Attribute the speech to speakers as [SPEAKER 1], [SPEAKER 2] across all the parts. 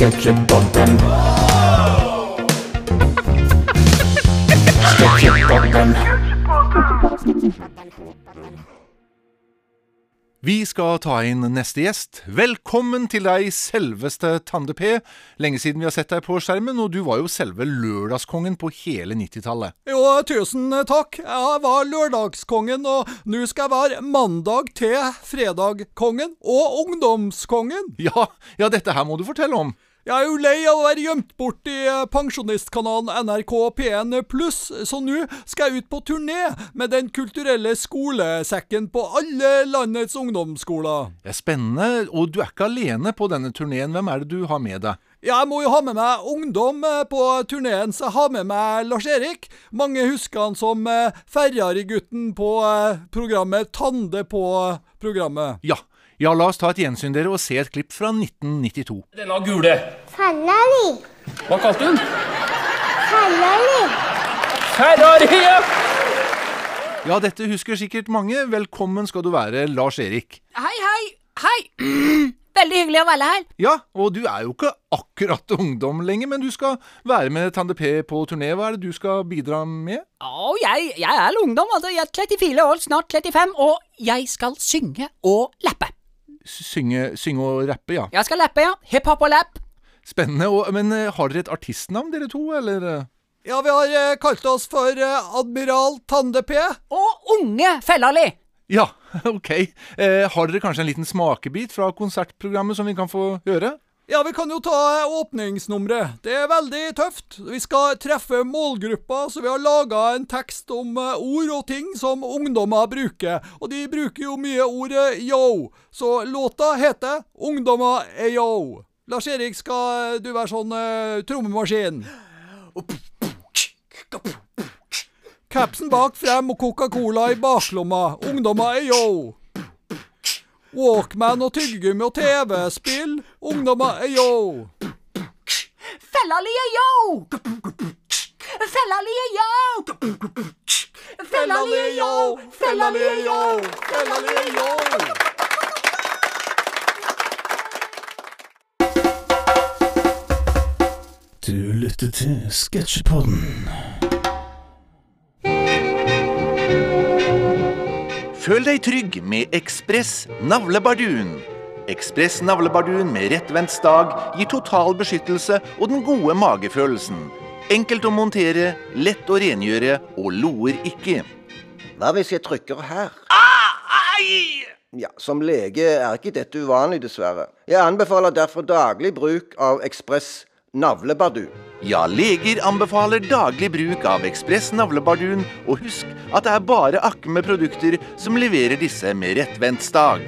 [SPEAKER 1] Sketsjepodden. Sketsjepodden.
[SPEAKER 2] Vi skal ta inn neste gjest. Velkommen til deg, selveste Tande P. Lenge siden vi har sett deg på skjermen, og du var jo selve lørdagskongen på hele 90-tallet.
[SPEAKER 3] Jo, tusen takk. Jeg var lørdagskongen, og nå skal jeg være mandag til fredagkongen og ungdomskongen.
[SPEAKER 2] Ja, ja, dette her må du fortelle om.
[SPEAKER 3] Jeg er jo lei av å være gjemt bort i eh, pensjonistkanalen NRK P1 pluss, så nå skal jeg ut på turné med Den kulturelle skolesekken på alle landets ungdomsskoler.
[SPEAKER 2] Det er spennende, og du er ikke alene på denne turneen. Hvem er det du har med deg?
[SPEAKER 3] Jeg må jo ha med meg ungdom eh, på turneen, så jeg har med meg Lars-Erik. Mange husker han som eh, Ferrari-gutten på programmet Tande på programmet.
[SPEAKER 2] Ja. Ja, la oss ta et gjensyn dere og se et klipp fra 1992.
[SPEAKER 4] Denne gule.
[SPEAKER 5] Ferrari.
[SPEAKER 4] Hva kalte hun?
[SPEAKER 5] Ferrari.
[SPEAKER 4] Ferrari! ja.
[SPEAKER 2] Ja, dette husker sikkert mange. Velkommen skal du være, Lars-Erik.
[SPEAKER 6] Hei, hei, hei. Veldig hyggelig å være her.
[SPEAKER 2] Ja, og du er jo ikke akkurat ungdom lenger, men du skal være med Tande P på turné. Hva er det du skal bidra med?
[SPEAKER 6] Å, jeg, jeg er ungdom, altså. Jeg er 34 år, snart 35, og jeg skal synge og lappe.
[SPEAKER 2] Synge, synge og rappe, ja.
[SPEAKER 6] Jeg skal lappe, ja. Hiphop og lapp.
[SPEAKER 2] Spennende. Og, men eh, har dere et artistnavn, dere to, eller?
[SPEAKER 3] Ja, vi har eh, kalt oss for eh, Admiral Tande P.
[SPEAKER 6] Og unge Fellali.
[SPEAKER 2] Ja, ok. Eh, har dere kanskje en liten smakebit fra konsertprogrammet som vi kan få høre?
[SPEAKER 3] Ja, vi kan jo ta eh, åpningsnummeret. Det er veldig tøft. Vi skal treffe målgruppa, så vi har laga en tekst om eh, ord og ting som ungdommer bruker. Og de bruker jo mye ordet yo. Så låta heter 'Ungdommer er yo'. Lars-Erik, skal du være sånn uh, trommemaskin? Capsen bak frem og Coca-Cola i baklomma. Ungdommer er yo. Walkman og tyggegummi og TV-spill. Ungdommer er yo.
[SPEAKER 6] Fellali er yo. Fellali er yo. Fellali er yo. Fellali er yo.
[SPEAKER 3] Fellali er yo.
[SPEAKER 1] Du lytter til Sketsjepodden.
[SPEAKER 2] Føl deg trygg med Ekspress Navlebardun. Ekspress Navlebardun med rettvendt stag gir total beskyttelse og den gode magefølelsen. Enkelt å montere, lett å rengjøre og loer ikke.
[SPEAKER 7] Hva hvis jeg trykker her? Ja, Som lege er ikke dette uvanlig, dessverre. Jeg anbefaler derfor daglig bruk av Ekspress navlebardu.
[SPEAKER 2] Ja, leger anbefaler daglig bruk av Ekspress Navlebardun, og husk at det er bare Akme produkter som leverer disse med rettvendt stag.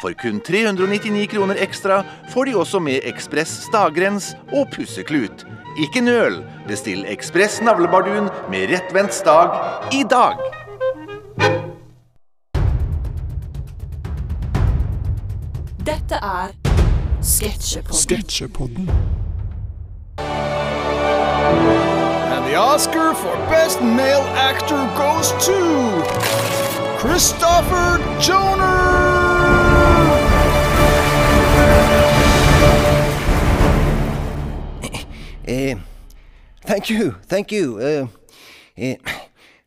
[SPEAKER 2] For kun 399 kroner ekstra får de også med Ekspress stagrens og pusseklut. Ikke nøl, bestill Ekspress Navlebardun med rettvendt stag i dag.
[SPEAKER 8] Dette er Sketsjepodden.
[SPEAKER 1] Sketsjepodden.
[SPEAKER 3] The Oscar for Best Male Actor goes to Christopher Joner.
[SPEAKER 7] Uh, thank you, thank you. Uh, uh,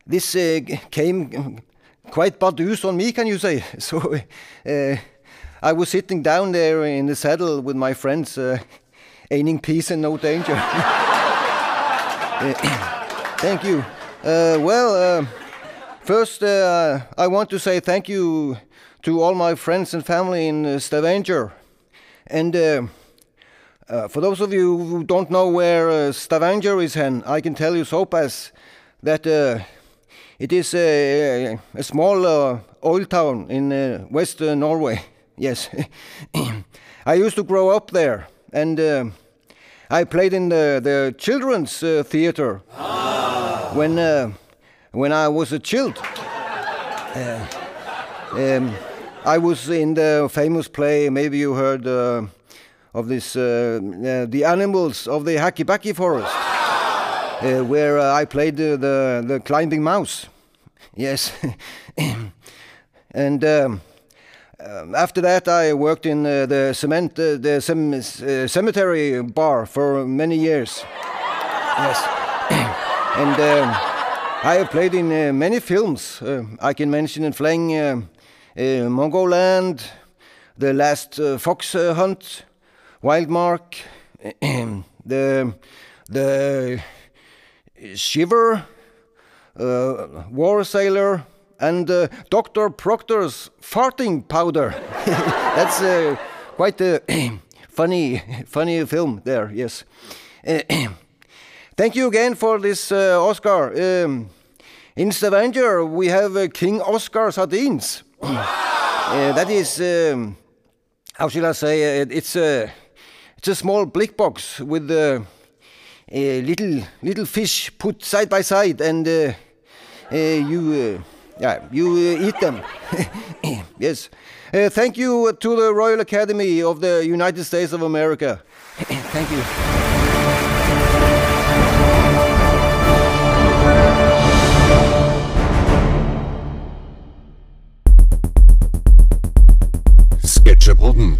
[SPEAKER 7] this uh, came quite bardus on me, can you say? So uh, I was sitting down there in the saddle with my friends, uh, aiming peace and no danger. Thank you. Uh, well, uh, first uh, I want to say thank you to all my friends and family in uh, Stavanger. And uh, uh, for those of you who don't know where Stavanger is, hen, I can tell you so pass that it is a, a small oil town in West Norway. Yes, I used to grow up there, and I played in the the children's uh, theater when uh, when I was a child. Uh, um, I was in the famous play. Maybe you heard. Uh, of this, uh, uh, the animals of the Hakibaki forest, uh, where uh, I played the, the, the climbing mouse. Yes. and um, um, after that, I worked in uh, the cement, uh, the uh, cemetery bar for many years. Yes, and um, I have played in uh, many films. Uh, I can mention in Fleng, um uh, Mongoland, The Last uh, Fox uh, Hunt, Wildmark, the the Shiver, uh, War Sailor, and uh, Dr. Proctor's farting powder. That's uh, quite a funny, funny film there. Yes. Thank you again for this uh, Oscar. Um, in Stavanger, we have uh, King Oscar sardines. Uh, that is, um, how shall I say? Uh, it's a, it's a small blick box with uh, a little little fish put side by side, and uh, uh, you, uh, yeah, you uh, eat them. yes. Uh, thank you to the Royal Academy of the United States of America. thank you.
[SPEAKER 9] Sketsjepodden.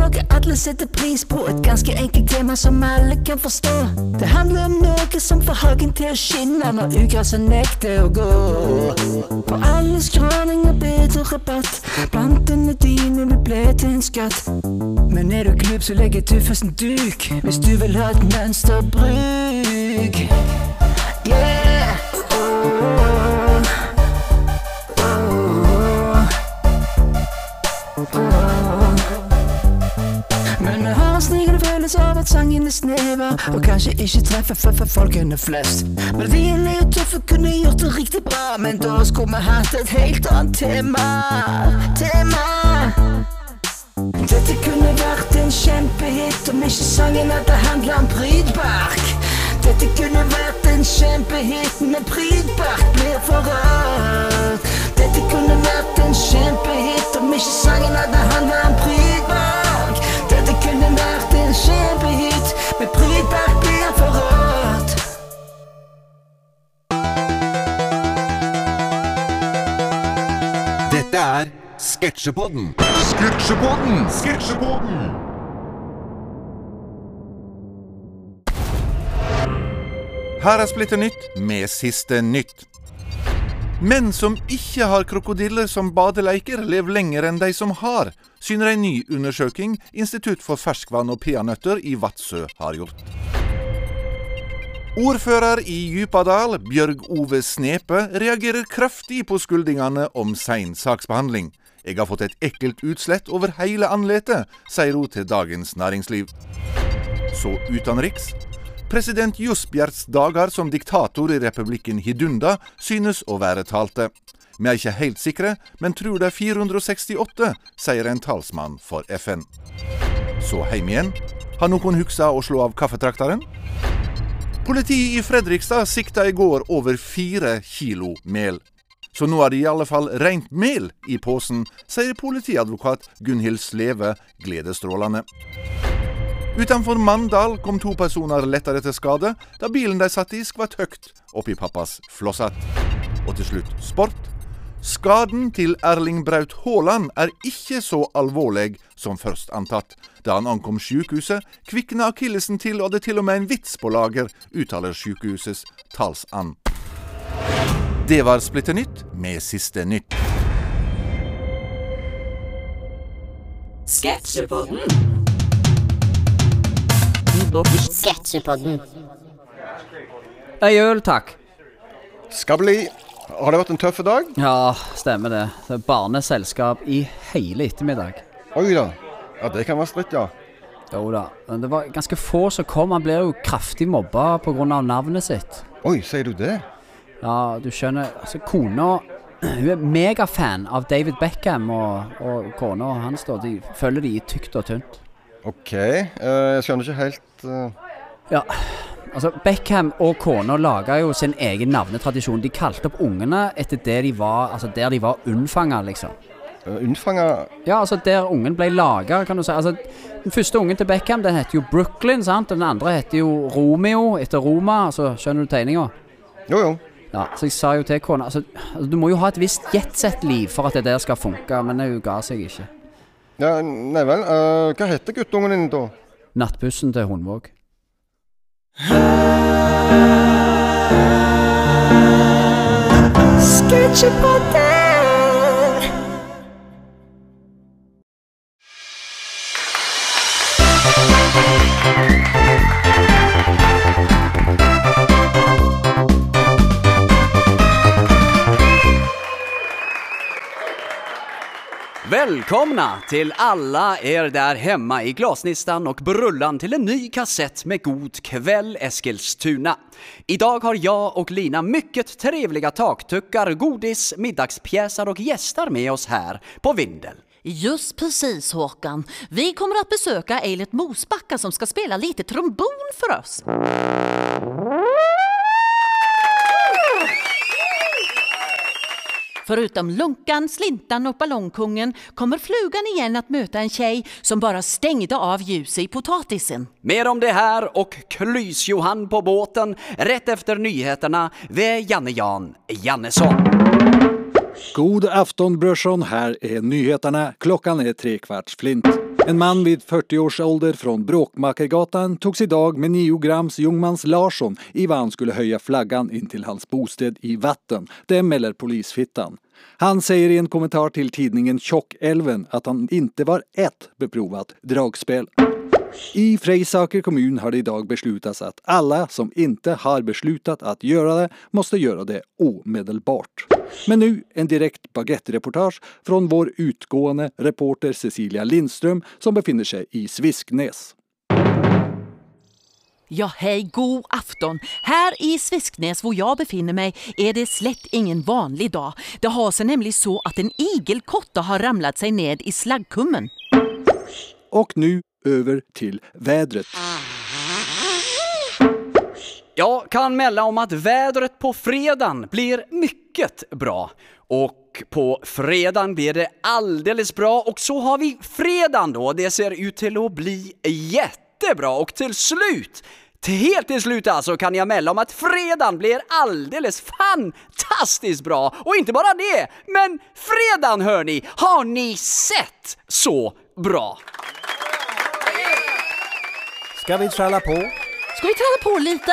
[SPEAKER 10] Noe alle setter pris på. Et ganske enkelt tema som alle kan forstå. Det handler om noe som får hagen til å skinne når ugresset nekter å gå. På alle skråninger bedre rabatt. Plantene dine vil bli til en skatt. Men er du klubb, så legger du først en duk. Hvis du vil ha et mønsterbruk. Følelse av at sangen er snever Og kanskje ikke treffer for, folkene flest. Melodien er jo tøff og kunne gjort det riktig bra Men da skulle vi hatt et helt annet tema. Tema. Dette kunne vært en kjempehit Om ikke sangen hadde handlet om Prydbark. Dette kunne vært en kjempehit Men Prydbark blir for rart
[SPEAKER 9] Sketsjepodden. Sketsjepodden! Sketsjepodden!
[SPEAKER 2] Her er Splitter nytt med siste nytt. Menn som ikke har krokodiller som badeleiker, lever lenger enn de som har, syner en ny undersøking Institutt for ferskvann og peanøtter i Vadsø har gjort. Ordfører i Djupadal, Bjørg Ove Snepe, reagerer kraftig på skuldingene om sein saksbehandling. Jeg har fått et ekkelt utslett over hele andletet, sier hun til Dagens Næringsliv. Så utenriks. President Jusbjerts dager som diktator i republikken Hidunda synes å være talte. Vi er ikke helt sikre, men tror det er 468, sier en talsmann for FN. Så hjem igjen. Har noen huksa å slå av kaffetrakteren? Politiet i Fredrikstad sikta i går over fire kilo mel. Så nå er det i alle fall rent mel i posen, sier politiadvokat Gunhild Sleve gledesstrålende. Utenfor Mandal kom to personer lettere til skade da bilen de satt i skvatt høyt oppi pappas flosshatt. Og til slutt sport. Skaden til Erling Braut Haaland er ikke så alvorlig som først antatt. Da han ankom sykehuset, kvikna akillesen til og det til og med en vits på lager, uttaler sykehusets talsand. Det var Splitter nytt med siste nytt.
[SPEAKER 8] Sketsjepodden.
[SPEAKER 5] Sketsjepodden.
[SPEAKER 6] Ei øl, takk.
[SPEAKER 7] Skal bli. Har det vært en tøff dag?
[SPEAKER 6] Ja, stemmer det. Det er barneselskap i hele ettermiddag.
[SPEAKER 7] Oi da. Ja, det kan være stritt, ja.
[SPEAKER 6] Jo da. Men det var ganske få som kom. Han blir jo kraftig mobba pga. navnet sitt.
[SPEAKER 7] Oi, sier du det?
[SPEAKER 6] Ja, du skjønner. Altså, kona Hun er megafan av David Beckham, og, og kona hans da, de følger de i tykt og tynt.
[SPEAKER 7] OK. Uh, jeg skjønner ikke helt uh...
[SPEAKER 6] Ja, altså Beckham og kona laga jo sin egen navnetradisjon. De kalte opp ungene etter det de var, altså der de var unnfanga, liksom.
[SPEAKER 7] Unnfanga
[SPEAKER 6] Ja, altså der ungen ble laga, kan du si. Altså, den første ungen til Beckham den heter jo Brooklyn, sant? Den andre heter jo Romeo, etter Roma. Altså, skjønner du tegninga?
[SPEAKER 7] Jo, jo.
[SPEAKER 6] Ja, så jeg sa jo til kona altså, altså, Du må jo ha et visst jetsett-liv for at det der skal funke, men hun ga seg ikke.
[SPEAKER 7] Ja, Nei vel. Uh, hva heter guttungen din, da?
[SPEAKER 6] Nattbussen til Hundvåg.
[SPEAKER 10] Sketsjepodden!
[SPEAKER 11] Välkomna till alla er där hemma i Glasnistan och Brullan till en ny kassett med God kväll Eskilstuna. Idag har jag och Lina mycket trevliga taktuckar, godis, middagspjäser och gäster med oss här på Vindel.
[SPEAKER 12] Just precis Håkan. Vi kommer att besöka Eilert Mosbacka som ska spela lite trombon för oss. Förutom Lunkan, Slintan och Ballongkungen kommer Flugan igen att möta en tjej som bara stängde av ljuset i potatisen.
[SPEAKER 11] Mer om det här och Klys-Johan på båten rätt efter nyheterna ved Janne Jan Jannesson.
[SPEAKER 13] God afton brorsan, här är nyheterna. Klockan är tre kvarts flint. En man vid 40 års ålder från Bråkmakargatan togs idag med 9 grams Ljungmans Larsson i vad han skulle höja flaggan in till hans bostad i vatten. Det melder polisfittan. Han säger i en kommentar till tidningen Tjockälven att han inte var ett beprovat dragspel. I Freisaker kommun har det idag beslutats att alla som inte har beslutat att göra det måste göra det omedelbart. Men nu en direkt baguette-reportage från vår utgående reporter Cecilia Lindström som befinner sig i Svisknäs.
[SPEAKER 12] Ja, hej, god afton. Her i Svisknes, hvor jeg befinner meg, er det slett ingen vanlig dag. Det har seg nemlig så at en igelkotte har ramlet seg ned i slaggkummen.
[SPEAKER 13] Og nu över till vädret.
[SPEAKER 11] Jag kan mälla om att vädret på fredagen blir mycket bra. Och på fredagen blir det alldeles bra och så har vi fredagen då. Det ser ut till att bli jättebra och till slut till helt till slut alltså kan jag mälla om att fredagen blir alldeles fantastiskt bra. Och inte bara det, men fredagen hör ni, har ni sett så bra?
[SPEAKER 14] Ska vi tralla på?
[SPEAKER 12] Ska vi tralla på lite?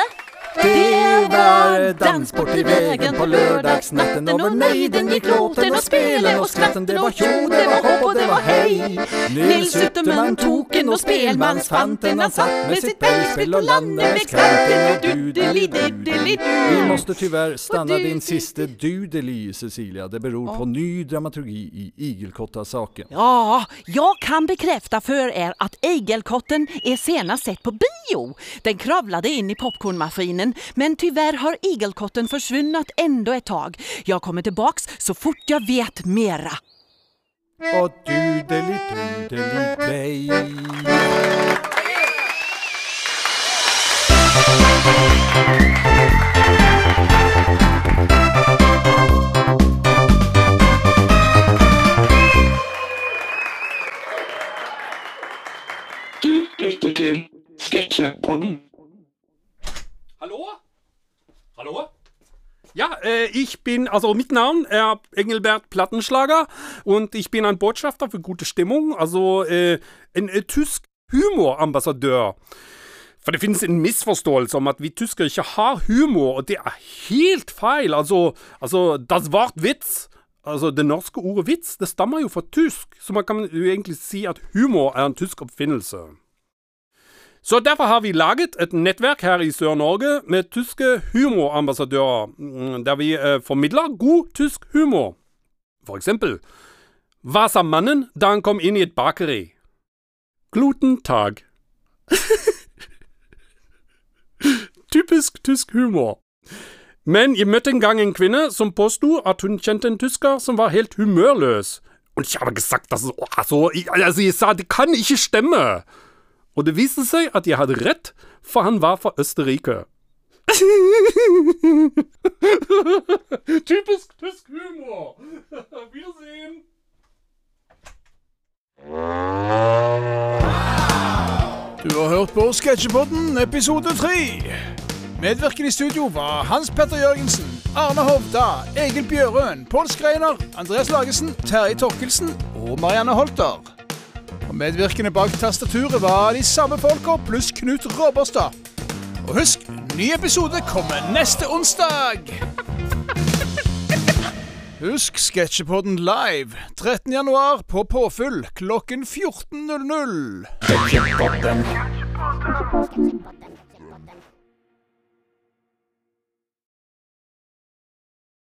[SPEAKER 14] Det var dansport i vägen på lördagsnatten och nejden gick låten och spelen och skratten Det var tjo, det var hopp och det var hej Nils Ytterman token och spelmansfanten Han satt med sitt bergspel och landade med skranten och dudeli-dudeli-du
[SPEAKER 3] Vi måste tyvärr stanna din siste dudeli, Cecilia. Det beror på ny dramaturgi i Igelkotta-saken.
[SPEAKER 12] Ja, jag kan bekräfta för er att Igelkotten är senast sett på bio. Den kravlade in i popcornmaskinen men tyvärr har igelkotten försvunnit ändå ett tag. Jag kommer tillbaks så fort jag vet mera.
[SPEAKER 3] Och dudeli dudeli dig.
[SPEAKER 15] Du
[SPEAKER 4] Ja, äh, ich bin, also mit Namen er Engelbert Plattenschlager und ich bin ein Botschafter für gute Stimmung, altså äh, en äh, tysk humorambassadør. For det finnes en misforståelse om at vi tyskere ikke har humor, og det er helt feil. Altså, altså das Wort Witz, altså det norske ordet vits, det stammer jo fra tysk, så man kan jo egentlig si at humor er en tysk oppfinnelse. Så derfor har vi laget et nettverk her i Sør-Norge med tyske humorambassadører, mm, der vi eh, formidler god tysk humor. For eksempel Hva sa mannen da han kom inn i et bakeri? Gluten Tag. Typisk tysk humor. Men jeg møtte en gang en kvinne som påsto at hun kjente en tysker som var helt humørløs. Og jeg hadde gesagt, altså, altså, jeg, altså, jeg sa det kan ikke stemme. Og det viste seg at jeg hadde rett, for han var fra Østerrike. Typisk tysk humor! Wiedersehen!
[SPEAKER 16] Du har hørt på Sketsjepodden episode 3. Medvirkende i studio var Hans Petter Jørgensen, Arne Hovda, Egil Bjørøen, Pål Skreiner, Andreas Lagesen, Terje Torkelsen og Marianne Holter. Og medvirkende bak tastaturet var de samme folka pluss Knut Robberstad. Og husk, ny episode kommer neste onsdag! Husk Sketsjepodden live 13. januar på påfyll klokken 14.00.
[SPEAKER 1] Sketsjepodden.